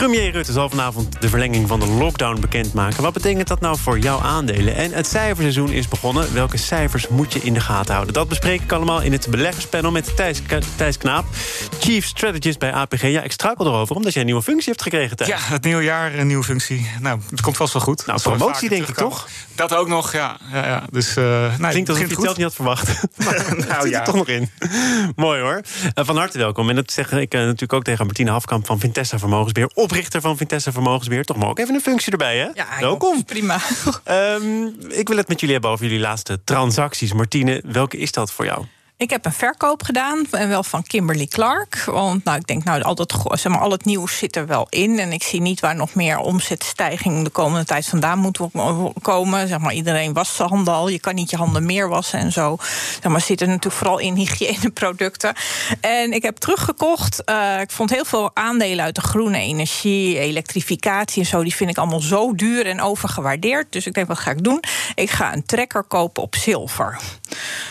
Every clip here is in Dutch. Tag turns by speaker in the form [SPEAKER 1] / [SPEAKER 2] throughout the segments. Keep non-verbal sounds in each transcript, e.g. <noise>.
[SPEAKER 1] Premier Rutte zal vanavond de verlenging van de lockdown bekendmaken. Wat betekent dat nou voor jouw aandelen? En het cijferseizoen is begonnen. Welke cijfers moet je in de gaten houden? Dat bespreek ik allemaal in het beleggerspanel met Thijs, Thijs Knaap... Chief Strategist bij APG. Ja, ik struikel erover omdat jij een nieuwe functie hebt gekregen, Thijs.
[SPEAKER 2] Ja, het nieuwe jaar, een nieuwe functie. Nou, het komt vast wel goed.
[SPEAKER 1] Nou, promotie denk ik, toch?
[SPEAKER 2] Dat ook nog, ja. ja, ja. Dus, uh, nou,
[SPEAKER 1] Klinkt alsof je het zelf niet had verwacht. <laughs> <laughs> nou ja. er toch nog in. Mooi hoor. Uh, van harte welkom. En dat zeg ik uh, natuurlijk ook tegen Martine Hafkamp van Vintessa Vermogensbeheer. Oprichter van Vintessa Vermogensbeheer. Toch maar ook even een functie erbij, hè?
[SPEAKER 3] Ja,
[SPEAKER 1] welkom.
[SPEAKER 3] Prima.
[SPEAKER 1] Um, ik wil het met jullie hebben over jullie laatste transacties. Martine, welke is dat voor jou?
[SPEAKER 3] Ik heb een verkoop gedaan, en wel van Kimberly Clark. Want nou, ik denk, nou, al, dat, zeg maar, al het nieuws zit er wel in. En ik zie niet waar nog meer omzetstijging de komende tijd vandaan moet komen. Zeg maar, iedereen wast zijn handen al. Je kan niet je handen meer wassen en zo. Zeg maar, zit er natuurlijk vooral in hygiëneproducten. En ik heb teruggekocht. Uh, ik vond heel veel aandelen uit de groene energie, elektrificatie en zo. Die vind ik allemaal zo duur en overgewaardeerd. Dus ik denk, wat ga ik doen? Ik ga een trekker kopen op zilver.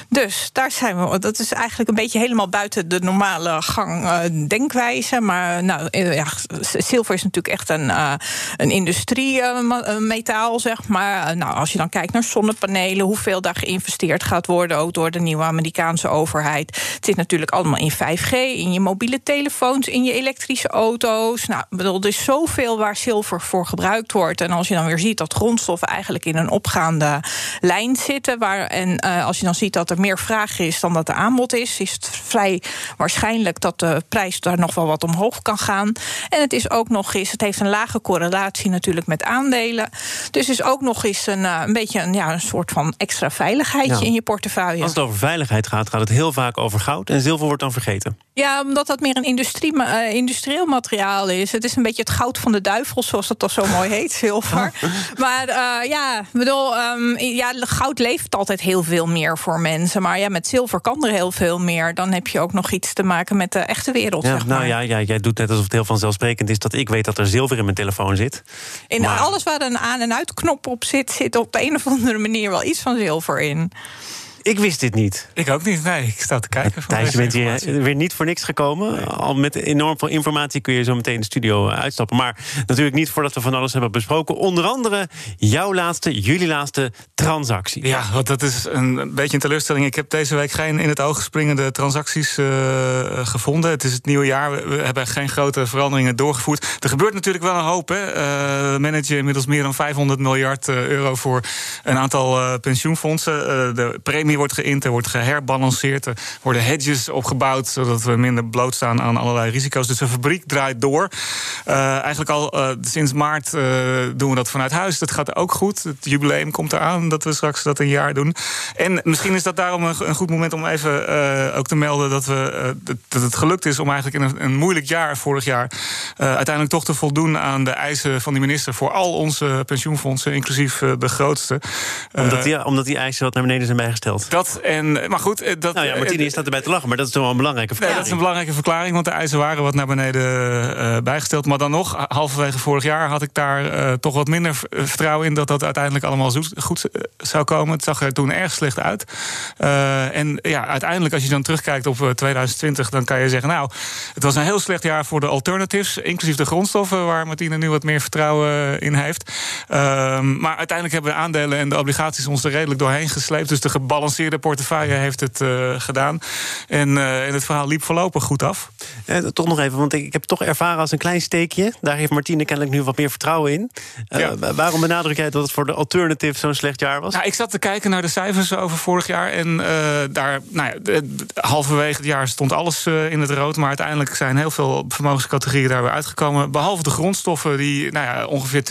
[SPEAKER 3] Dus daar zijn we dat is eigenlijk een beetje helemaal buiten de normale gang uh, denkwijze. Maar nou, ja, zilver is natuurlijk echt een, uh, een industriemetaal, zeg maar. nou, als je dan kijkt naar zonnepanelen, hoeveel daar geïnvesteerd gaat worden, ook door de nieuwe Amerikaanse overheid. Het zit natuurlijk allemaal in 5G, in je mobiele telefoons, in je elektrische auto's. Nou, bedoel, er is zoveel waar zilver voor gebruikt wordt. En als je dan weer ziet dat grondstoffen eigenlijk in een opgaande lijn zitten, waar, en als je dan ziet dat er meer vraag is dan dat er aanbod is, is het vrij waarschijnlijk dat de prijs daar nog wel wat omhoog kan gaan. En het is ook nog eens, het heeft een lage correlatie natuurlijk met aandelen. Dus is ook nog eens een, een beetje een, ja, een soort van extra veiligheidje ja. in je portefeuille.
[SPEAKER 1] Als het over veiligheid gaat, gaat het heel vaak over goud. En zilver wordt dan vergeten.
[SPEAKER 3] Ja, omdat dat meer een industrie, uh, industrieel materiaal is. Het is een beetje het goud van de duivel, zoals dat toch zo mooi <laughs> heet, zilver. Maar uh, ja, bedoel, um, ja, goud levert altijd heel veel meer voor mensen. Maar ja, met zilver kan heel veel meer. Dan heb je ook nog iets te maken met de echte wereld.
[SPEAKER 1] Ja,
[SPEAKER 3] zeg maar.
[SPEAKER 1] Nou ja, ja, jij doet net alsof het heel vanzelfsprekend is dat ik weet dat er zilver in mijn telefoon zit.
[SPEAKER 3] In maar... alles waar een aan- en uitknop op zit, zit op de een of andere manier wel iets van zilver in.
[SPEAKER 1] Ik wist dit niet.
[SPEAKER 2] Ik ook niet. Nee, ik sta te kijken.
[SPEAKER 1] Thijs, je bent hier weer niet voor niks gekomen. Nee. Al met enorm veel informatie kun je zo meteen de studio uitstappen. Maar natuurlijk niet voordat we van alles hebben besproken. Onder andere jouw laatste, jullie laatste transactie.
[SPEAKER 2] Ja, want dat is een beetje een teleurstelling. Ik heb deze week geen in het oog springende transacties uh, gevonden. Het is het nieuwe jaar. We hebben geen grote veranderingen doorgevoerd. Er gebeurt natuurlijk wel een hoop. Hè. Uh, we managen inmiddels meer dan 500 miljard euro voor een aantal uh, pensioenfondsen. de premie wordt geïnt, er wordt geherbalanceerd. Er worden hedges opgebouwd, zodat we minder blootstaan aan allerlei risico's. Dus de fabriek draait door. Uh, eigenlijk al uh, sinds maart uh, doen we dat vanuit huis. Dat gaat ook goed. Het jubileum komt eraan dat we straks dat een jaar doen. En misschien is dat daarom een, een goed moment om even ook te melden dat, we, dat het gelukt is om eigenlijk in een, een moeilijk jaar, vorig jaar, uiteindelijk toch te voldoen aan de eisen van die minister voor al onze pensioenfondsen, inclusief de grootste.
[SPEAKER 1] Omdat die, omdat die eisen wat naar beneden zijn bijgesteld.
[SPEAKER 2] Dat en, maar goed, dat.
[SPEAKER 1] Nou ja, Martine je staat erbij te lachen, maar dat is toch wel een belangrijke verklaring.
[SPEAKER 2] Nee, dat is een belangrijke verklaring, want de eisen waren wat naar beneden uh, bijgesteld. Maar dan nog, halverwege vorig jaar had ik daar uh, toch wat minder vertrouwen in dat dat uiteindelijk allemaal goed zou komen. Het zag er toen erg slecht uit. En ja, uiteindelijk, als je dan terugkijkt op 2020, dan kan je zeggen: Nou, het was een heel slecht jaar voor de alternatives, inclusief de grondstoffen, waar Martine nu wat meer vertrouwen in heeft. maar uiteindelijk hebben de aandelen en de obligaties ons er redelijk doorheen gesleept. Dus de gebalanceerde portefeuille heeft het uh, gedaan. En, uh, en het verhaal liep voorlopig goed af.
[SPEAKER 1] Toch nog even, want ik, ik heb het toch ervaren als een klein steekje. Daar heeft Martine kennelijk nu wat meer vertrouwen in. Ja. Waarom benadruk jij dat het voor de alternative zo'n slecht jaar was?
[SPEAKER 2] Nou, ik zat te kijken naar de cijfers over vorig jaar. En daar, nou ja, halverwege het jaar stond alles in het rood. Maar uiteindelijk zijn heel veel vermogenscategorieën daar weer uitgekomen. Behalve de grondstoffen, die nou ja, ongeveer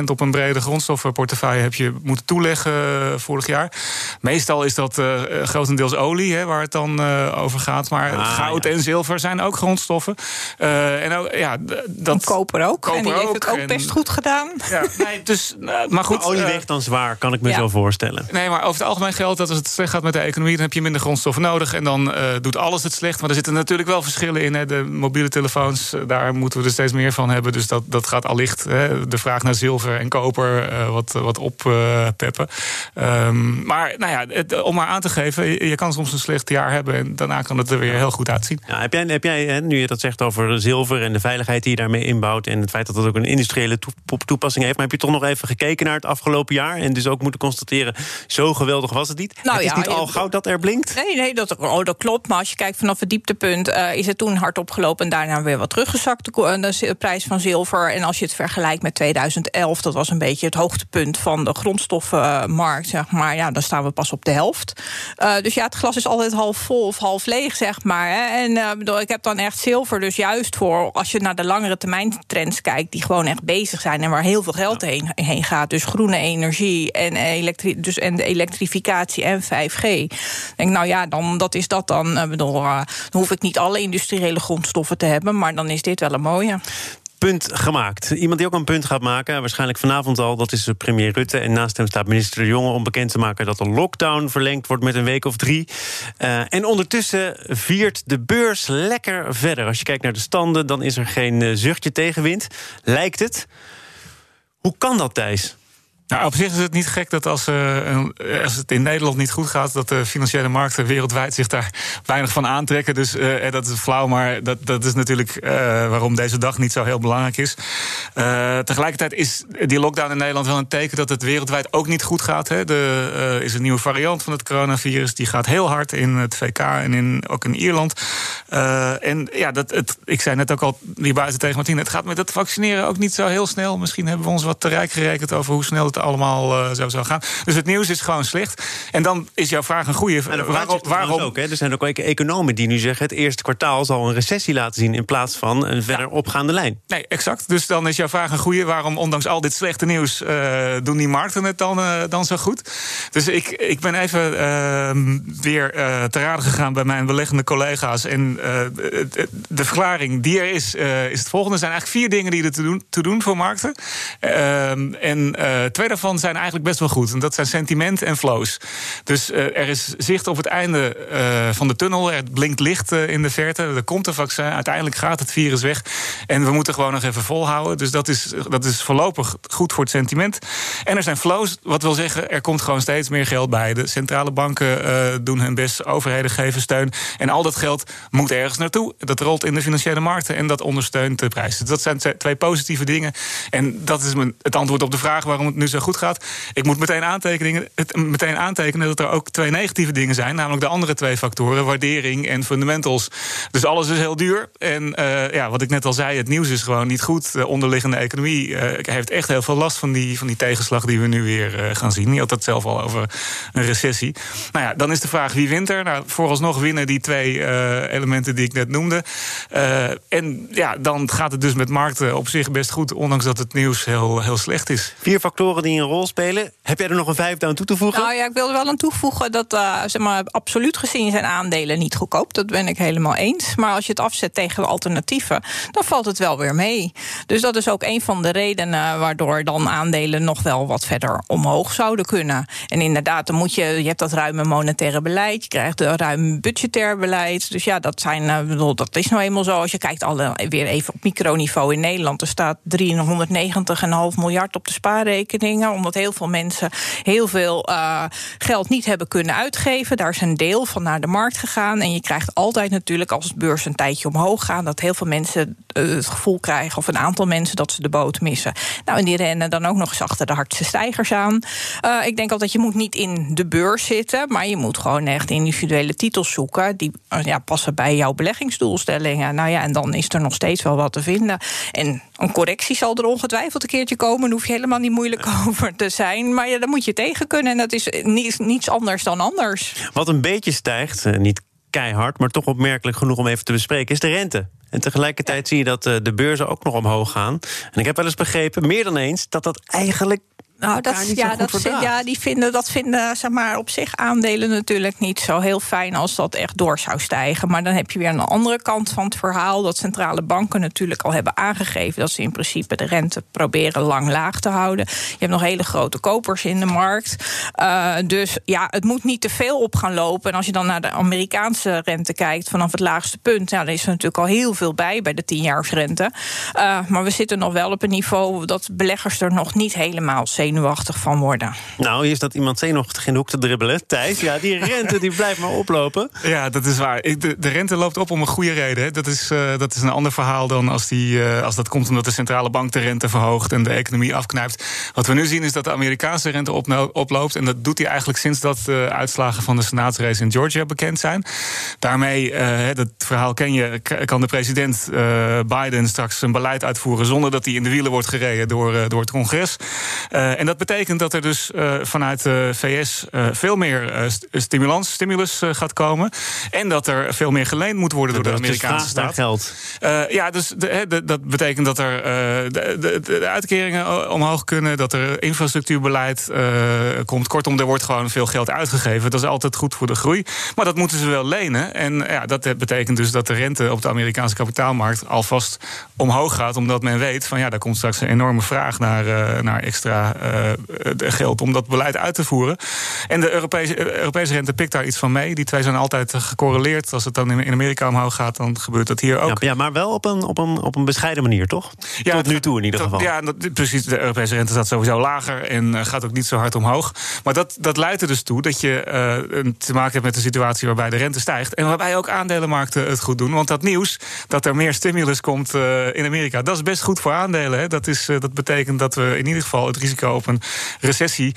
[SPEAKER 2] 20% op een brede grondstoffenportefeuille heb je moeten toeleggen vorig jaar. Meestal is dat uh, grotendeels olie, hè, waar het dan uh, over gaat. Maar ah, goud en zilver zijn ook grondstoffen. Uh, en ook, ja, dat.
[SPEAKER 3] En koper ook. Koper en die heeft het ook best goed gedaan.
[SPEAKER 2] Ja, nee, <laughs> dus, maar goed.
[SPEAKER 1] olie weegt dan zwaar, kan ik me zo voorstellen.
[SPEAKER 2] Nee, maar over het algemeen geldt dat als het slecht gaat met de economie, dan heb je minder grondstoffen nodig. En dan doet alles het slecht. Maar er zitten natuurlijk wel verschillen in. Hè. De mobiele telefoons, daar moeten we er steeds meer van hebben. Dus dat, dat gaat allicht hè, de vraag naar zilver en koper wat, wat oppeppen. Um, maar nou ja, het, om maar aan te geven, je kan soms een slecht jaar hebben en daarna kan het er weer heel goed uitzien.
[SPEAKER 1] Ja, heb jij, heb jij nu je dat zegt over zilver en de veiligheid die je daarmee inbouwt en het feit dat het ook een industriële toepassing heeft, maar heb je toch nog even gekeken naar het afgelopen jaar en dus ook moeten constateren, zo geweldig was het niet? Nou, het is niet al goud dat er blinkt?
[SPEAKER 3] Nee, nee dat, oh, dat klopt. Maar als je kijkt vanaf het dieptepunt, uh, is het toen hard opgelopen en daarna weer wat teruggezakt, de, de prijs van zilver. En als je het vergelijkt met 2011, dat was een beetje het hoogtepunt van de grondstoffenmarkt, zeg maar. Ja, dan staan we pas op de helft. Uh, dus ja, het glas is altijd half vol of half leeg, zeg maar. Hè. En uh, bedoel, ik heb dan echt zilver, dus juist voor als je naar de langere termijn trends kijkt, die gewoon echt bezig zijn en waar heel veel geld heen, heen gaat. Dus groene energie en, elektri dus en de elektrificatie en 5G. Denk, nou ja, dan dat is dat dan. Uh, bedoel, dan hoef ik niet alle industriële grondstoffen te hebben, maar dan is dit wel een mooie
[SPEAKER 1] punt gemaakt. Iemand die ook een punt gaat maken, waarschijnlijk vanavond al, dat is premier Rutte. En naast hem staat minister De Jonge om bekend te maken dat de lockdown verlengd wordt met een week of drie. Uh, en ondertussen viert de beurs lekker verder. Als je kijkt naar de standen, dan is er geen uh, zuchtje tegenwind. Lijkt het. Hoe kan dat, Thijs?
[SPEAKER 2] Nou, op zich is het niet gek dat als, uh, als het in Nederland niet goed gaat, dat de financiële markten wereldwijd zich daar <laughs> weinig van aantrekken. Dus uh, dat is flauw, maar dat, dat is natuurlijk waarom deze dag niet zo heel belangrijk is. tegelijkertijd is die lockdown in Nederland wel een teken dat het wereldwijd ook niet goed gaat. Er is een nieuwe variant van het coronavirus, die gaat heel hard in het VK en in, ook in Ierland. en ja, dat, het, ik zei net ook al hier buiten tegen Martine, het gaat met het vaccineren ook niet zo heel snel. Misschien hebben we ons wat te rijk gerekend over hoe snel het allemaal uh, zo zou gaan. Dus het nieuws is gewoon slecht. En dan is jouw vraag een goede.
[SPEAKER 1] waarom? waarom? Ook, hè? Er zijn ook economen die nu zeggen... het eerste kwartaal zal een recessie laten zien... in plaats van een verder opgaande lijn.
[SPEAKER 2] Nee, exact. Dus dan is jouw vraag een goede. Waarom, ondanks al dit slechte nieuws... Uh, doen die markten het dan, uh, dan zo goed? Dus ik, ik ben even ehm, weer te raden gegaan... bij mijn beleggende collega's. En de verklaring die er is, is het volgende. Er zijn eigenlijk vier dingen die er te doen, te doen voor markten. Ehm, en twee daarvan zijn eigenlijk best wel goed. En dat zijn sentiment en flows. Dus uh, er is zicht op het einde uh, van de tunnel. Er blinkt licht uh, in de verte. Er komt een vaccin. Uiteindelijk gaat het virus weg. En we moeten gewoon nog even volhouden. Dus dat is, dat is voorlopig goed voor het sentiment. En er zijn flows. Wat wil zeggen, er komt gewoon steeds meer geld bij. De centrale banken doen hun best. Overheden geven steun. En al dat geld moet ergens naartoe. Dat rolt in de financiële markten. En dat ondersteunt de prijs. Dus dat zijn twee positieve dingen. En dat is het antwoord op de vraag waarom het nu zo goed gaat. Ik moet meteen aantekenen, het, meteen aantekenen dat er ook twee negatieve dingen zijn. Namelijk de andere twee factoren, waardering en fundamentals. Dus alles is heel duur. En uh, ja, wat ik net al zei, het nieuws is gewoon niet goed. De onderliggende economie uh, heeft echt heel veel last van die, van die tegenslag die we nu weer uh, gaan zien. Je had het zelf al over een recessie. Nou ja, dan is de vraag wie wint er? Nou, vooralsnog winnen die twee elementen die ik net noemde. en ja, dan gaat het dus met markten op zich best goed, ondanks dat het nieuws heel, heel slecht is.
[SPEAKER 1] Vier factoren die een rol spelen. Heb jij er nog een vijfde aan toe te voegen?
[SPEAKER 3] Nou ja, ik wil er wel aan toevoegen dat uh, zeg maar, absoluut gezien zijn aandelen niet goedkoop. Dat ben ik helemaal eens. Maar als je het afzet tegen alternatieven, dan valt het wel weer mee. Dus dat is ook een van de redenen waardoor dan aandelen nog wel wat verder omhoog zouden kunnen. En inderdaad, dan moet je, je hebt dat ruime monetaire beleid, je krijgt een ruim budgetair beleid. Dus ja, dat, zijn, uh, bedoel, dat is nou eenmaal zo. Als je kijkt alle, weer even op microniveau in Nederland, er staat 390,5 miljard op de spaarrekening omdat heel veel mensen heel veel uh, geld niet hebben kunnen uitgeven. Daar is een deel van naar de markt gegaan. En je krijgt altijd natuurlijk, als het beurs een tijdje omhoog gaat, dat heel veel mensen uh, het gevoel krijgen, of een aantal mensen, dat ze de boot missen. Nou, en die rennen dan ook nog eens achter de hardste stijgers aan. Uh, ik denk altijd, je moet niet in de beurs zitten, maar je moet gewoon echt individuele titels zoeken die ja, passen bij jouw beleggingsdoelstellingen. Nou ja, en dan is er nog steeds wel wat te vinden. En een correctie zal er ongetwijfeld een keertje komen. Daar hoef je helemaal niet moeilijk over te zijn. Maar ja, dan moet je tegen kunnen. En dat is niets anders dan anders.
[SPEAKER 1] Wat een beetje stijgt, eh, niet keihard, maar toch opmerkelijk genoeg om even te bespreken, is de rente. En tegelijkertijd zie je dat eh, de beurzen ook nog omhoog gaan. En ik heb wel eens begrepen, meer dan eens, dat dat eigenlijk
[SPEAKER 3] Nou, dat, ja, dat ja, die vinden, dat vinden zeg maar, op zich aandelen natuurlijk niet zo heel fijn als dat echt door zou stijgen. Maar dan heb je weer een andere kant van het verhaal. Dat centrale banken natuurlijk al hebben aangegeven dat ze in principe de rente proberen lang laag te houden. Je hebt nog hele grote kopers in de markt. Uh, dus ja, het moet niet te veel op gaan lopen. En als je dan naar de Amerikaanse rente kijkt vanaf het laagste punt, ja, dan is er natuurlijk al heel veel bij bij de tienjaarsrente. Uh, maar we zitten nog wel op een niveau dat beleggers er nog niet helemaal zeker zenuwachtig van worden.
[SPEAKER 1] Nou, hier staat iemand zenuwachtig in de hoek te dribbelen. Thijs, ja, die rente die blijft maar oplopen. <laughs>
[SPEAKER 2] Ja, dat is waar. De, de rente loopt op om een goede reden. Dat is, uh, dat is een ander verhaal dan als, die, uh, als dat komt omdat de centrale bank de rente verhoogt en de economie afknijpt. Wat we nu zien is dat de Amerikaanse rente oploopt. En dat doet hij eigenlijk sinds dat de uitslagen van de senaatsrace in Georgia bekend zijn. Daarmee, uh, dat verhaal ken je, kan de president Biden straks een beleid uitvoeren zonder dat hij in de wielen wordt gereden door, door het congres. En dat betekent dat er dus uh, vanuit de VS uh, veel meer stimulans, stimulus gaat komen. En dat er veel meer geleend moet worden door de Amerikaanse staat.
[SPEAKER 1] geld.
[SPEAKER 2] ja, dus dat betekent dat er de, uitkeringen omhoog kunnen, dat er infrastructuurbeleid komt. Kortom, er wordt gewoon veel geld uitgegeven. Dat is altijd goed voor de groei. Maar dat moeten ze wel lenen. En ja, dat betekent dus dat de rente op de Amerikaanse kapitaalmarkt alvast omhoog gaat. Omdat men weet van ja, daar komt straks een enorme vraag naar, naar extra geld om dat beleid uit te voeren. En de Europese, Europese rente pikt daar iets van mee. Die twee zijn altijd gecorreleerd. Als het dan in Amerika omhoog gaat, dan gebeurt dat hier ook.
[SPEAKER 1] Ja, maar wel op een, op, een, op een bescheiden manier, toch? Ja, Tot nu toe in ieder geval.
[SPEAKER 2] Ja, precies. De Europese rente staat sowieso lager en gaat ook niet zo hard omhoog. Maar dat, dat leidt er dus toe dat je uh, te maken hebt met een situatie waarbij de rente stijgt. En waarbij ook aandelenmarkten het goed doen. Want dat nieuws dat er meer stimulus komt uh, in Amerika, dat is best goed voor aandelen. Hè. Dat, is, dat betekent dat we in ieder geval het risico op een recessie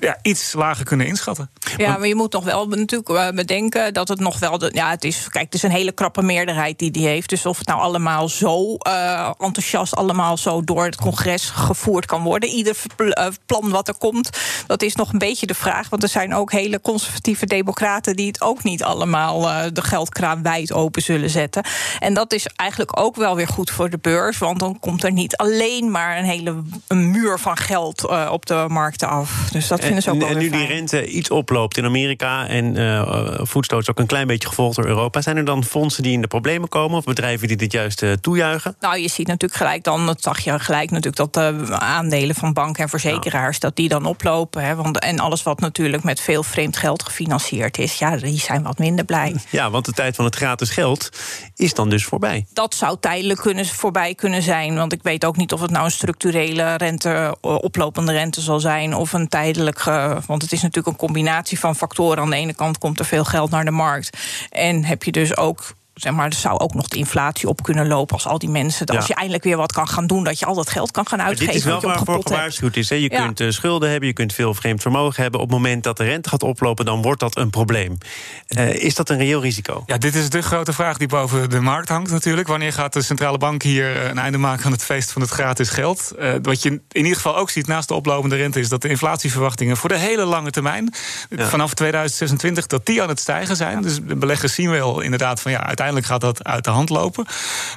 [SPEAKER 2] ja, iets lager kunnen inschatten.
[SPEAKER 3] Ja, maar je moet toch wel natuurlijk eh, bedenken dat het nog wel. De, ja, het is, kijk, het is een hele krappe meerderheid die die heeft. Dus of het nou allemaal zo uh, enthousiast, allemaal zo door het congres gevoerd kan worden. Ieder eh, plan wat er komt, dat is nog een beetje de vraag. Want er zijn ook hele conservatieve democraten die het ook niet allemaal uh, de geldkraan wijd open zullen zetten. En dat is eigenlijk ook wel weer goed voor de beurs. Want dan komt er niet alleen maar een hele een muur van geld uh, op de markten af. Dus dat
[SPEAKER 1] en, nu die rente iets oploopt in Amerika en uh, voetstoot is ook een klein beetje gevolgd door Europa, zijn er dan fondsen die in de problemen komen of bedrijven die dit juist uh, toejuichen?
[SPEAKER 3] Nou, je ziet natuurlijk gelijk dan, dat zag je gelijk natuurlijk, dat de aandelen van banken en verzekeraars, dat die dan oplopen. Hè, want, en alles wat natuurlijk met veel vreemd geld gefinancierd is, ja, die zijn wat minder blij.
[SPEAKER 1] Ja, want de tijd van het gratis geld is dan dus voorbij.
[SPEAKER 3] Dat zou tijdelijk kunnen, voorbij kunnen zijn. Want ik weet ook niet of het nou een structurele rente, oplopende rente zal zijn of een tijdelijk want het is natuurlijk een combinatie van factoren. Aan de ene kant komt er veel geld naar de markt. En heb je dus ook zeg maar, er zou ook nog de inflatie op kunnen lopen als al die mensen. Als je eindelijk weer wat kan gaan doen, dat je al dat geld kan gaan uitgeven.
[SPEAKER 1] dit is wel waarvoor gewaarschuwd is. Hè? Je kunt uh, schulden hebben, je kunt veel vreemd vermogen hebben. Op het moment dat de rente gaat oplopen, dan wordt dat een probleem. Uh, is dat een reëel risico?
[SPEAKER 2] Ja, dit is de grote vraag die boven de markt hangt natuurlijk. Wanneer gaat de centrale bank hier eh, een einde maken aan het feest van het gratis geld? Uh, wat je in ieder geval ook ziet naast de oplopende rente, is dat de inflatieverwachtingen voor de hele lange termijn, ja. vanaf 2026, dat die aan het stijgen zijn. Dus de beleggers zien wel inderdaad van ja, uiteindelijk uiteindelijk gaat dat uit de hand lopen.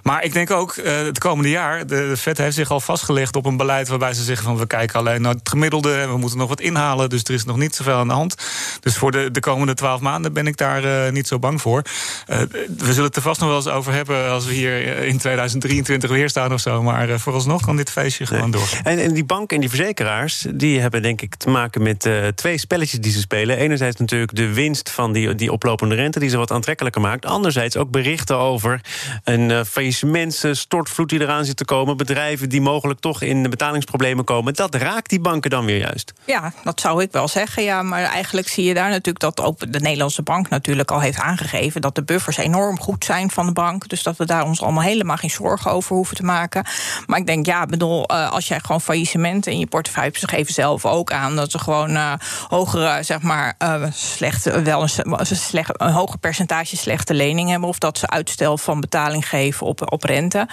[SPEAKER 2] Maar ik denk ook uh, het komende jaar, de, Fed heeft zich al vastgelegd op een beleid waarbij ze zeggen van we kijken alleen naar het gemiddelde en we moeten nog wat inhalen. Dus er is nog niet zoveel aan de hand. Dus voor de, de komende twaalf maanden ben ik daar uh, niet zo bang voor. Uh, we zullen het er vast nog wel eens over hebben als we hier in 2023 weer staan of zo. Maar vooralsnog kan dit feestje nee. gewoon door.
[SPEAKER 1] En, en die banken en die verzekeraars, die hebben denk ik te maken met twee spelletjes die ze spelen. Enerzijds natuurlijk de winst van die, die oplopende rente, die ze wat aantrekkelijker maakt. Anderzijds ook berichten over een uh, faillissementsstortvloed die eraan zit te komen. Bedrijven die mogelijk toch in de betalingsproblemen komen. Dat raakt die banken dan weer juist.
[SPEAKER 3] Ja, dat zou ik wel zeggen. Ja, maar eigenlijk zie je daar natuurlijk dat ook de Nederlandse bank natuurlijk al heeft aangegeven dat de buffers enorm goed zijn van de bank. Dus dat we daar ons allemaal helemaal geen zorgen over hoeven te maken. Maar ik denk, ja, bedoel, uh, als jij gewoon faillissementen in je portefeuille ze geven zelf ook aan dat ze gewoon uh, hogere, zeg maar, slechte, wel een, slecht, een hoger percentage slechte lening hebben. Of dat ze uitstel van betaling geven op, op rente.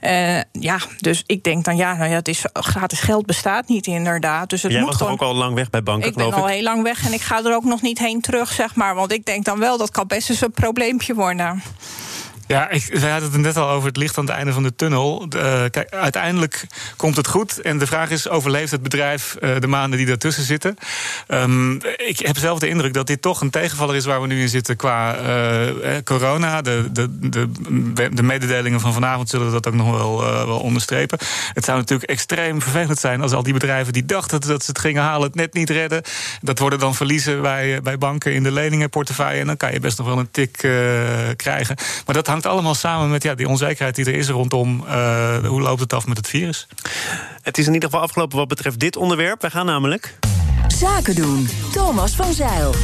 [SPEAKER 3] Uh, ja, dus ik denk dan ja, nou ja, het is gratis geld bestaat niet inderdaad. Dus het
[SPEAKER 1] Jij
[SPEAKER 3] moet
[SPEAKER 1] was
[SPEAKER 3] gewoon...
[SPEAKER 1] ook al lang weg bij banken,
[SPEAKER 3] ik ben al heel lang weg en ik ga er ook nog niet heen terug, zeg maar. Want ik denk dan wel dat kan best eens een probleempje worden.
[SPEAKER 2] Ja, ik, we hadden het net al over het licht aan het einde van de tunnel. De, kijk, uiteindelijk komt het goed. En de vraag is: overleeft het bedrijf uh, de maanden die daartussen zitten? Um, ik heb zelf de indruk dat dit toch een tegenvaller is waar we nu in zitten qua uh, corona. De, de, de, de, mededelingen van vanavond zullen dat ook nog wel, wel onderstrepen. Het zou natuurlijk extreem vervelend zijn als al die bedrijven die dachten dat ze het gingen halen, het net niet redden. Dat worden dan verliezen bij, bij banken in de leningenportefeuille. En dan kan je best nog wel een tik krijgen. Maar dat hangt allemaal samen met ja, die onzekerheid die er is rondom uh, hoe loopt het af met het virus.
[SPEAKER 1] Het is in ieder geval afgelopen wat betreft dit onderwerp. Wij gaan namelijk.
[SPEAKER 4] Zaken doen. Thomas van Zeil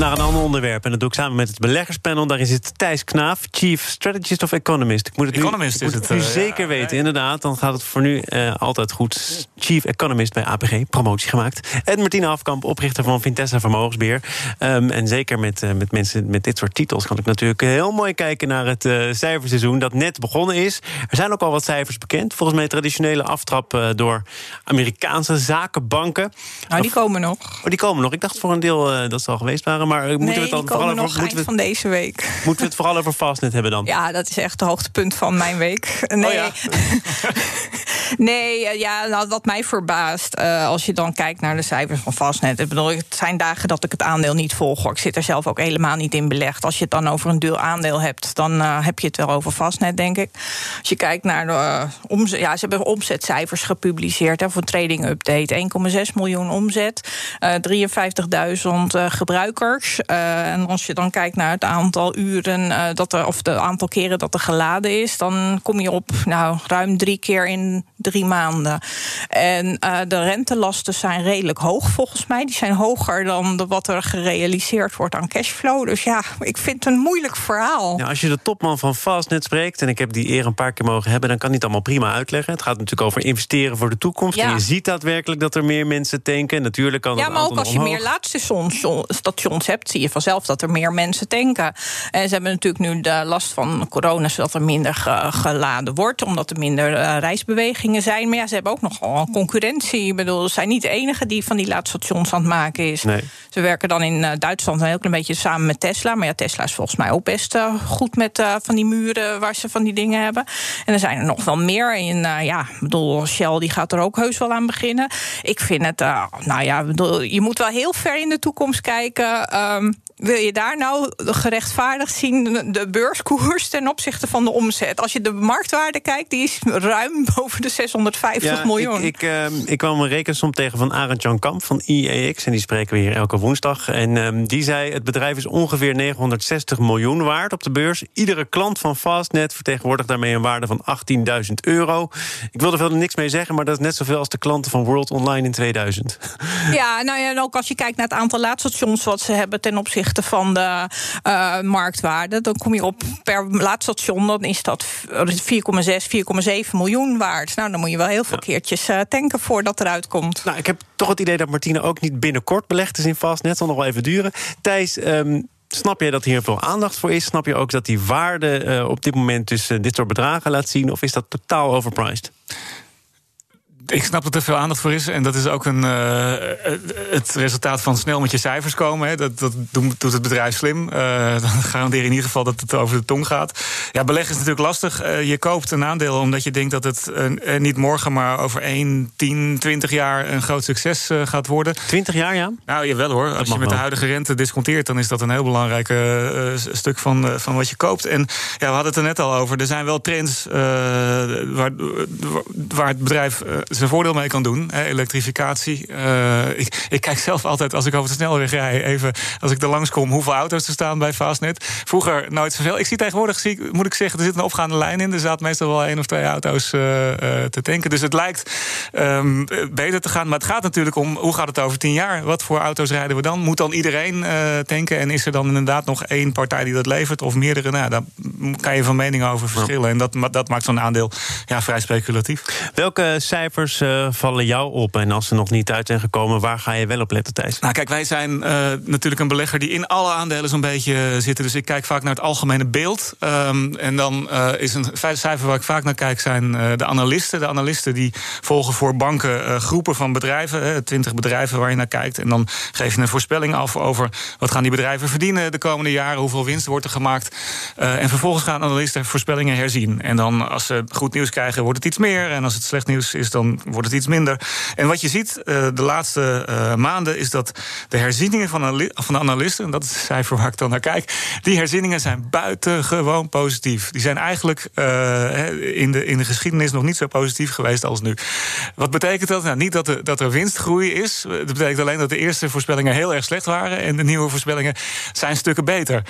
[SPEAKER 1] naar een ander onderwerp. En dat doe ik samen met het beleggerspanel. Daarin zit Thijs Knaaf, Chief Strategist of Economist. Ik moet het
[SPEAKER 2] Economist
[SPEAKER 1] nu,
[SPEAKER 2] is
[SPEAKER 1] het,
[SPEAKER 2] nu
[SPEAKER 1] zeker weten, inderdaad. Dan gaat het voor nu uh, altijd goed. Chief Economist bij APG, promotie gemaakt. En Martine Afkamp, oprichter van Vintessa Vermogensbeheer. Um, en zeker met, uh, met mensen met dit soort titels kan ik natuurlijk heel mooi kijken naar het uh, cijferseizoen dat net begonnen is. Er zijn ook al wat cijfers bekend. Volgens mij traditionele aftrap door Amerikaanse zakenbanken.
[SPEAKER 3] Nou, die komen nog.
[SPEAKER 1] Oh, die komen nog. Ik dacht voor een deel dat ze al geweest waren. Maar moeten
[SPEAKER 3] nee,
[SPEAKER 1] we het dan
[SPEAKER 3] vooral
[SPEAKER 1] over,
[SPEAKER 3] nog
[SPEAKER 1] moeten we,
[SPEAKER 3] van deze week.
[SPEAKER 1] Moeten we het vooral over Fastnet hebben dan?
[SPEAKER 3] Ja, dat is echt het hoogtepunt van mijn week. Nee,
[SPEAKER 1] oh ja. <laughs>
[SPEAKER 3] nee ja, nou, wat mij verbaast, uh, als je dan kijkt naar de cijfers van Fastnet. Ik bedoel, het zijn dagen dat ik het aandeel niet volg. Ik zit er zelf ook helemaal niet in belegd. Als je het dan over een duur aandeel hebt, dan uh, heb je het wel over Fastnet, denk ik. Als je kijkt naar de uh, omzet, ja, ze hebben omzetcijfers gepubliceerd hè, voor Trading Update. 1,6 miljoen omzet, 53.000 gebruikers. Uh, en als je dan kijkt naar het aantal uren uh, dat er, of het aantal keren dat er geladen is, dan kom je op nou, ruim drie keer in drie maanden. En uh, de rentelasten zijn redelijk hoog volgens mij. Die zijn hoger dan de, wat er gerealiseerd wordt aan cashflow. Dus ja, ik vind het een moeilijk verhaal.
[SPEAKER 1] Als je de topman van Fastnet spreekt, en ik heb die eer een paar keer mogen hebben, dan kan hij het allemaal prima uitleggen. Het gaat natuurlijk over investeren voor de toekomst. Ja. En je ziet daadwerkelijk dat er meer mensen tanken. Natuurlijk kan
[SPEAKER 3] ja, maar ook als je meer laadstations hebt, zie je vanzelf dat er meer mensen tanken. En ze hebben natuurlijk nu de last van corona, zodat er minder ge geladen wordt, omdat er minder uh, zijn. Maar ja, ze hebben ook nogal een concurrentie. Ik bedoel, ze zijn niet de enige die van die laadstations aan het maken is.
[SPEAKER 1] Nee.
[SPEAKER 3] Ze werken dan in uh, Duitsland een heel klein beetje samen met Tesla. Maar ja, Tesla is volgens mij ook best uh, goed met uh, van die muren waar ze van die dingen hebben. En er zijn er nog wel meer. En ja, ik bedoel, Shell die gaat er ook heus wel aan beginnen. Ik vind het, nou ja, bedoel, je moet wel heel ver in de toekomst kijken. Um, wil je daar nou gerechtvaardigd zien de beurskoers ten opzichte van de omzet? Als je de marktwaarde kijkt, die is ruim <laughs> boven de 650
[SPEAKER 1] ja,
[SPEAKER 3] miljoen.
[SPEAKER 1] Ik, ik, uh, ik kwam een rekensom tegen van Arend Jan Kamp van IEX. En die spreken we hier elke woensdag. En um, die zei: het bedrijf is ongeveer 960 miljoen waard op de beurs. Iedere klant van Fastnet vertegenwoordigt daarmee een waarde van 18.000 euro. Ik wil er verder niks mee zeggen, maar dat is net zoveel als de klanten van World Online in 2000.
[SPEAKER 3] Ja, nou ja, en ook als je kijkt naar het aantal laadstations wat ze hebben ten opzichte van de uh, marktwaarde, dan kom je op per laadstation, dan is dat 4,6, 4,7 miljoen waard. Nou, dan moet je wel heel veel ja. keertjes uh, tanken voordat eruit komt.
[SPEAKER 1] Nou, ik heb toch het idee dat Martine ook niet binnenkort belegd is in Fastnet. zal nog wel even duren. Thijs. Um, Snap je dat hier veel aandacht voor is? Snap je ook dat die waarde uh, op dit moment dus uh, dit soort bedragen laat zien? Of is dat totaal overpriced?
[SPEAKER 2] Ik snap dat er veel aandacht voor is. En dat is ook een, uh, het resultaat van snel met je cijfers komen. Hè. Dat, dat doet het bedrijf slim. Uh, <laughs> dan garandeer in ieder geval dat het over de tong gaat. Ja, beleggen is natuurlijk lastig. Uh, je koopt een aandeel omdat je denkt dat het niet morgen, maar over 1, 10, 20 jaar een groot succes gaat worden.
[SPEAKER 1] 20 jaar, ja?
[SPEAKER 2] Nou, jawel hoor. Als je met wel. de huidige rente disconteert, dan is dat een heel belangrijk stuk van, van wat je koopt. En ja, we hadden het er net al over. Er zijn wel trends waar, waar het bedrijf zijn voordeel mee kan doen. Hè, elektrificatie. Uh, ik, ik, kijk zelf altijd als ik over de snelweg rij, even als ik er langskom, hoeveel auto's er staan bij Fastnet. Vroeger nooit zoveel. Ik zie tegenwoordig, zie, moet ik zeggen, er zit een opgaande lijn in. Er zaten meestal wel één of twee auto's uh, uh, te tanken. Dus het lijkt um, beter te gaan. Maar het gaat natuurlijk om hoe gaat het over tien jaar? Wat voor auto's rijden we dan? Moet dan iedereen tanken? En is er dan inderdaad nog één partij die dat levert? Of meerdere? Nou, daar kan je van mening over verschillen. En dat, dat maakt zo'n aandeel ja, vrij speculatief.
[SPEAKER 1] Welke cijfers uh, vallen jou op? En als ze nog niet uit zijn gekomen, waar ga je wel op letten, Thijs?
[SPEAKER 2] Nou, kijk, wij zijn uh, natuurlijk een belegger die in alle aandelen zo'n beetje zitten. Dus ik kijk vaak naar het algemene beeld. Um, en dan is een cijfer waar ik vaak naar kijk, zijn de analisten. De analisten die volgen voor banken groepen van bedrijven, twintig bedrijven waar je naar kijkt. En dan geef je een voorspelling af over wat gaan die bedrijven verdienen de komende jaren, hoeveel winst wordt er gemaakt. en vervolgens gaan analisten voorspellingen herzien. En dan als ze goed nieuws krijgen, wordt het iets meer. En als het slecht nieuws is, dan wordt het iets minder. En wat je ziet uh, de laatste uh, maanden is dat de herzieningen van, van de analisten, en dat is het cijfer waar ik dan naar kijk, die herzieningen zijn buitengewoon positief. Die zijn eigenlijk uh, in, de, in de geschiedenis nog niet zo positief geweest als nu. Wat betekent dat? Nou, niet dat, er, dat er winstgroei is. Dat betekent alleen dat de eerste voorspellingen heel erg slecht waren en de nieuwe voorspellingen zijn stukken beter.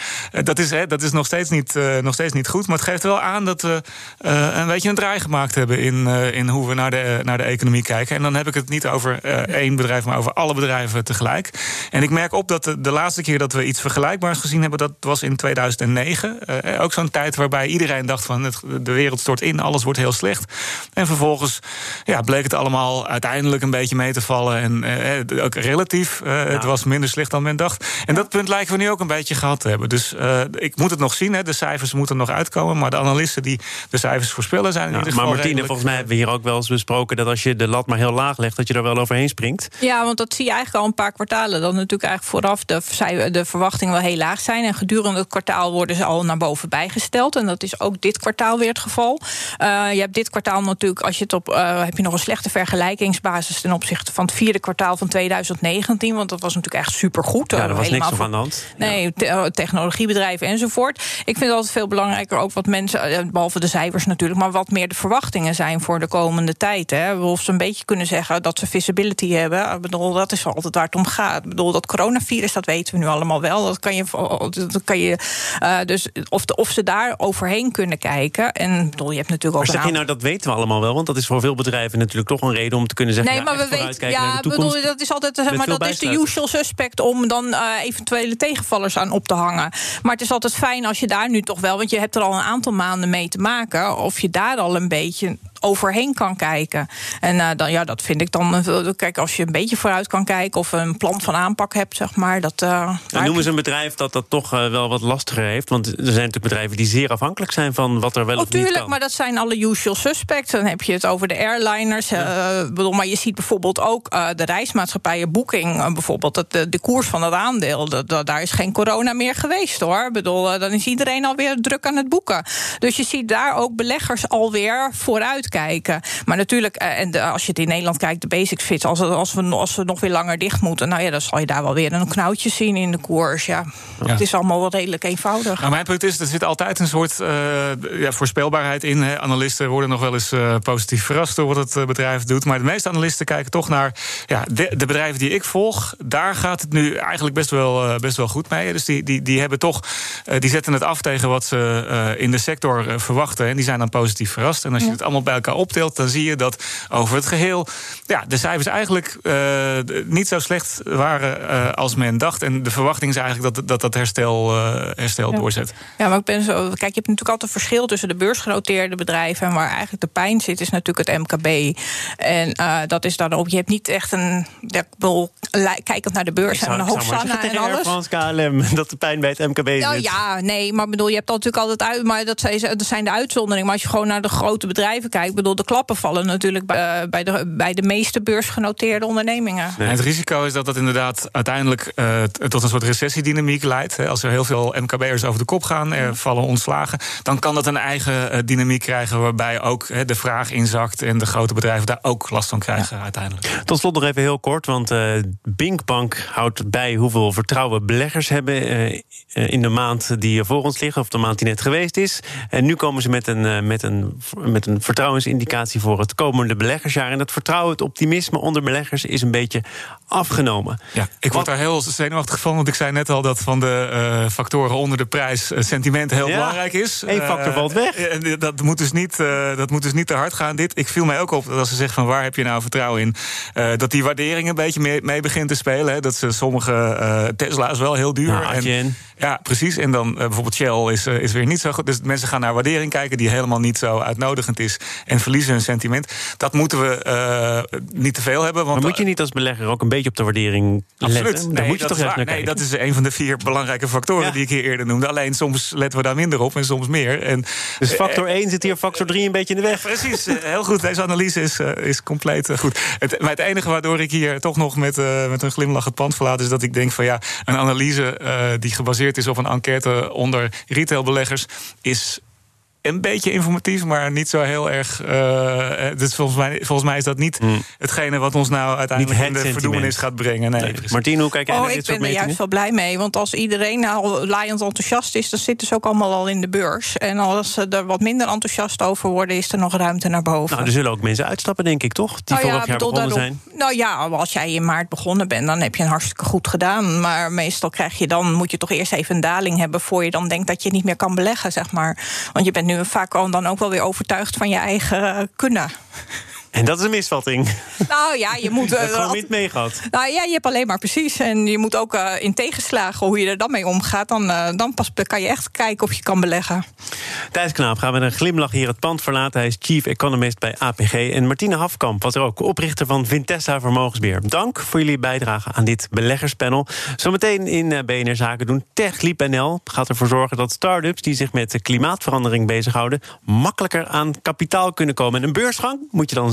[SPEAKER 2] dat, is, hè, dat is nog steeds, niet, nog steeds niet goed, maar het geeft wel aan dat we een beetje een draai gemaakt hebben in, uh, in hoe we naar de, naar de economie kijken. En dan heb ik het niet over uh, één bedrijf, maar over alle bedrijven tegelijk. En ik merk op dat de, de, laatste keer dat we iets vergelijkbaars gezien hebben, dat was in 2009. Uh, eh, ook zo'n tijd waarbij iedereen dacht van het, de wereld stort in, alles wordt heel slecht. En vervolgens ja, bleek het allemaal uiteindelijk een beetje mee te vallen. En ook relatief, ja. het was minder slecht dan men dacht. En dat punt lijken we nu ook een beetje gehad te hebben. Dus ik moet het nog zien, hè, de cijfers moeten nog uitkomen. Maar de analisten die de cijfers voorspellen zijn in ieder geval
[SPEAKER 1] Maar Martine, volgens mij hebben we hier ook wel eens besproken... dat als je de lat maar heel laag legt, dat je er wel overheen springt.
[SPEAKER 3] Ja, want dat zie je eigenlijk al een paar kwartalen. Dat natuurlijk eigenlijk vooraf de, de verwachtingen wel heel laag zijn. En gedurende het kwartaal worden ze al naar boven bijgesteld. En dat is ook dit kwartaal weer het geval. Uh, je hebt dit kwartaal natuurlijk, als je het op... Uh, heb je nog een slechte vergelijkingsbasis... ten opzichte van het vierde kwartaal van 2019. Want dat was natuurlijk echt supergoed.
[SPEAKER 1] Ja, er was niks aan de hand.
[SPEAKER 3] Nee, te, technologiebedrijven enzovoort. Ik vind het altijd veel belangrijker ook wat mensen... behalve de cijfers natuurlijk, maar wat meer de verwachtingen zijn voor de komende tijd. Hè. Of ze een beetje kunnen zeggen dat ze visibility hebben. Ik bedoel, dat is altijd waar het om gaat. Ik bedoel, dat coronavirus, dat weten we nu allemaal wel. Dat kan je, dat kan je uh, dus of, de, of ze daar overheen kunnen kijken. En ik bedoel, je hebt natuurlijk
[SPEAKER 1] ook. Maar zeg je nou, dat weten we allemaal wel? Want dat is voor veel bedrijven natuurlijk toch een reden om te kunnen zeggen.
[SPEAKER 3] Nee, maar we weten. Ja, bedoel, dat is altijd zeg maar, dat is de usual suspect om dan uh, eventuele tegenvallers aan op te hangen. Maar het is altijd fijn als je daar nu toch wel, want je hebt er al een aantal maanden mee te maken. Of je daar al een beetje overheen kan kijken. En uh, dan, ja, dat vind ik dan. Uh, kijk, als je een beetje vooruit kan kijken of een plan van aanpak hebt, zeg maar. Dat, uh,
[SPEAKER 1] nou, noemen ze een bedrijf dat dat toch wel wat lastiger heeft. Want er zijn natuurlijk bedrijven die zeer afhankelijk zijn van wat er wel oh, of niet
[SPEAKER 3] tuurlijk, maar dat zijn alle usual suspects. Dan heb je het over de airliners. Ja. bedoel, maar je ziet bijvoorbeeld ook de reismaatschappijen Booking. bijvoorbeeld dat de, de koers van het aandeel. Dat, daar is geen corona meer geweest hoor. Ik bedoel, dan is iedereen alweer druk aan het boeken. Dus je ziet daar ook beleggers alweer vooruit kijken. Maar natuurlijk, eh, en als je het in Nederland kijkt, de basic fits, als, als, we, als we nog weer langer dicht moeten, nou ja, dan zal je daar wel weer een knoutje zien in de koers. Ja, het is allemaal wat redelijk eenvoudig.
[SPEAKER 2] Nou, mijn punt is, er zit altijd een soort uh, ja, voorspelbaarheid in. Hè. Analisten worden nog wel eens uh, positief verrast door wat het bedrijf doet. Maar de meeste analisten kijken toch naar ja, de, de, bedrijven die ik volg. Daar gaat het nu eigenlijk best wel, best wel goed mee. Dus die, die, die hebben toch, die zetten het af tegen wat ze in de sector verwachten. En die zijn dan positief verrast. En als je het allemaal bij elkaar optelt, dan zie je dat over het geheel ja, de cijfers eigenlijk uh, niet zo slecht waren uh, als men dacht. En de verwachting is eigenlijk dat dat, dat herstel, uh, herstel
[SPEAKER 3] ja.
[SPEAKER 2] doorzet.
[SPEAKER 3] Ja, maar ik ben zo. Kijk, je hebt natuurlijk altijd een verschil tussen de beursgenoteerde bedrijven en waar eigenlijk de pijn zit, is natuurlijk het MKB. En dat is dan ook. Je hebt niet echt een. Ja, kijkend naar de beurs en een hoofdzaal en alles.
[SPEAKER 1] Frans KLM <laughs> dat de pijn bij het MKB is.
[SPEAKER 3] Nou, ja, nee, maar bedoel, je hebt dat natuurlijk altijd uit. Maar dat zijn, dat zijn de uitzonderingen. Maar als je gewoon naar de grote bedrijven kijkt, bedoel, de klappen vallen natuurlijk bij, uh, bij, de, bij de meeste beursgenoteerde ondernemingen.
[SPEAKER 2] Nee, het risico is dat dat inderdaad uiteindelijk uh, tot een soort recessiedynamiek leidt. Hè. Als er heel veel MKB'ers over de kop gaan, er vallen ontslagen, dan kan dat een eigen uh, dynamiek krijgen waarbij ook hè, de vraag inzakt en de grote bedrijven daar ook last van krijgen ja. uiteindelijk.
[SPEAKER 1] Tot slot nog even heel kort, want Binkbank houdt bij hoeveel vertrouwen beleggers hebben in de maand die voor ons ligt, of de maand die net geweest is. En nu komen ze met een, met een, met een vertrouwensindicatie voor het komende beleggersjaar. En dat vertrouwen, het optimisme onder beleggers is een beetje afgenomen.
[SPEAKER 2] Ja, ik word daar heel zenuwachtig van, want ik zei net al dat van de uh, factoren onder de prijs uh, sentiment heel ja, belangrijk is.
[SPEAKER 1] Eén factor uh, valt weg.
[SPEAKER 2] En dat moet, dus niet, dat moet dus niet te hard gaan. Dit, ik viel mij ook op dat als ze zeggen van waar heb je nou vertrouwen in, dat die waardering een beetje mee, mee begint te spelen. Hè. Dat ze sommige Tesla's wel heel duur.
[SPEAKER 1] Nou,
[SPEAKER 2] en, Ja, precies. En dan bijvoorbeeld Shell is, is weer niet zo goed. Dus mensen gaan naar waardering kijken die helemaal niet zo uitnodigend is. En verliezen hun sentiment. Dat moeten we niet te veel hebben. Want
[SPEAKER 1] maar moet je niet als belegger ook een beetje op de waardering
[SPEAKER 2] Absoluut.
[SPEAKER 1] letten?
[SPEAKER 2] Nee,
[SPEAKER 1] moet je
[SPEAKER 2] dat
[SPEAKER 1] toch
[SPEAKER 2] is waar.
[SPEAKER 1] naar
[SPEAKER 2] Nee,
[SPEAKER 1] kijken.
[SPEAKER 2] dat is een van de vier belangrijke factoren die ik hier eerder noemde. Alleen soms letten we daar minder op en soms meer. En,
[SPEAKER 1] Dus factor 1 zit hier factor 3 een beetje in de weg.
[SPEAKER 2] Precies, eh, heel goed. Deze analyse is, eh, is compleet eh, goed. Het, maar het enige waardoor ik hier toch nog met, eh, met een glimlach het pand verlaat... is dat ik denk van ja, een analyse eh, die gebaseerd is op een enquête onder retailbeleggers... is een beetje informatief, maar niet zo heel erg. eh, eh, dus volgens mij, volgens mij is dat niet hetgene wat ons nou uiteindelijk in de
[SPEAKER 1] sentiment.
[SPEAKER 2] verdoemenis gaat brengen. Nee.
[SPEAKER 1] Martien, hoe kijk jij
[SPEAKER 3] Oh,
[SPEAKER 1] naar
[SPEAKER 3] ik
[SPEAKER 1] dit
[SPEAKER 3] ben
[SPEAKER 1] soort
[SPEAKER 3] er
[SPEAKER 1] metingen?
[SPEAKER 3] juist wel blij mee. Want als iedereen nou laaiend enthousiast is, dan zitten ze ook allemaal al in de beurs. En als ze er wat minder enthousiast over worden, is er nog ruimte naar boven.
[SPEAKER 1] Nou, er zullen ook mensen uitstappen, denk ik, toch? Die
[SPEAKER 3] Nou ja,
[SPEAKER 1] vorig jaar begonnen zijn.
[SPEAKER 3] Nou ja, als jij in maart begonnen bent, dan heb je een hartstikke goed gedaan. Maar meestal krijg je dan, moet je toch eerst even een daling hebben... voor je dan denkt dat je niet meer kan beleggen, zeg maar. Want je bent nu vaak al dan ook wel weer overtuigd van je eigen kunnen.
[SPEAKER 1] En dat is een misvatting.
[SPEAKER 3] Nou ja, je moet... <laughs>
[SPEAKER 1] Dat
[SPEAKER 3] eh,
[SPEAKER 1] heb gewoon niet meegehad.
[SPEAKER 3] Nou ja, je hebt alleen maar precies. En je moet ook eh, in tegenslagen, hoe je er dan mee omgaat... dan, eh, dan pas kan je echt kijken of je kan beleggen.
[SPEAKER 1] Thijs Knaap gaat met een glimlach hier het pand verlaten. Hij is chief economist bij APG. En Martine Hafkamp was er ook, oprichter van Vintessa Vermogensbeheer. Dank voor jullie bijdrage aan dit beleggerspanel. Zometeen in BNR Zaken doen. TechLeap NL gaat ervoor zorgen dat start-ups... die zich met de klimaatverandering bezighouden... makkelijker aan kapitaal kunnen komen. En een beursgang moet je dan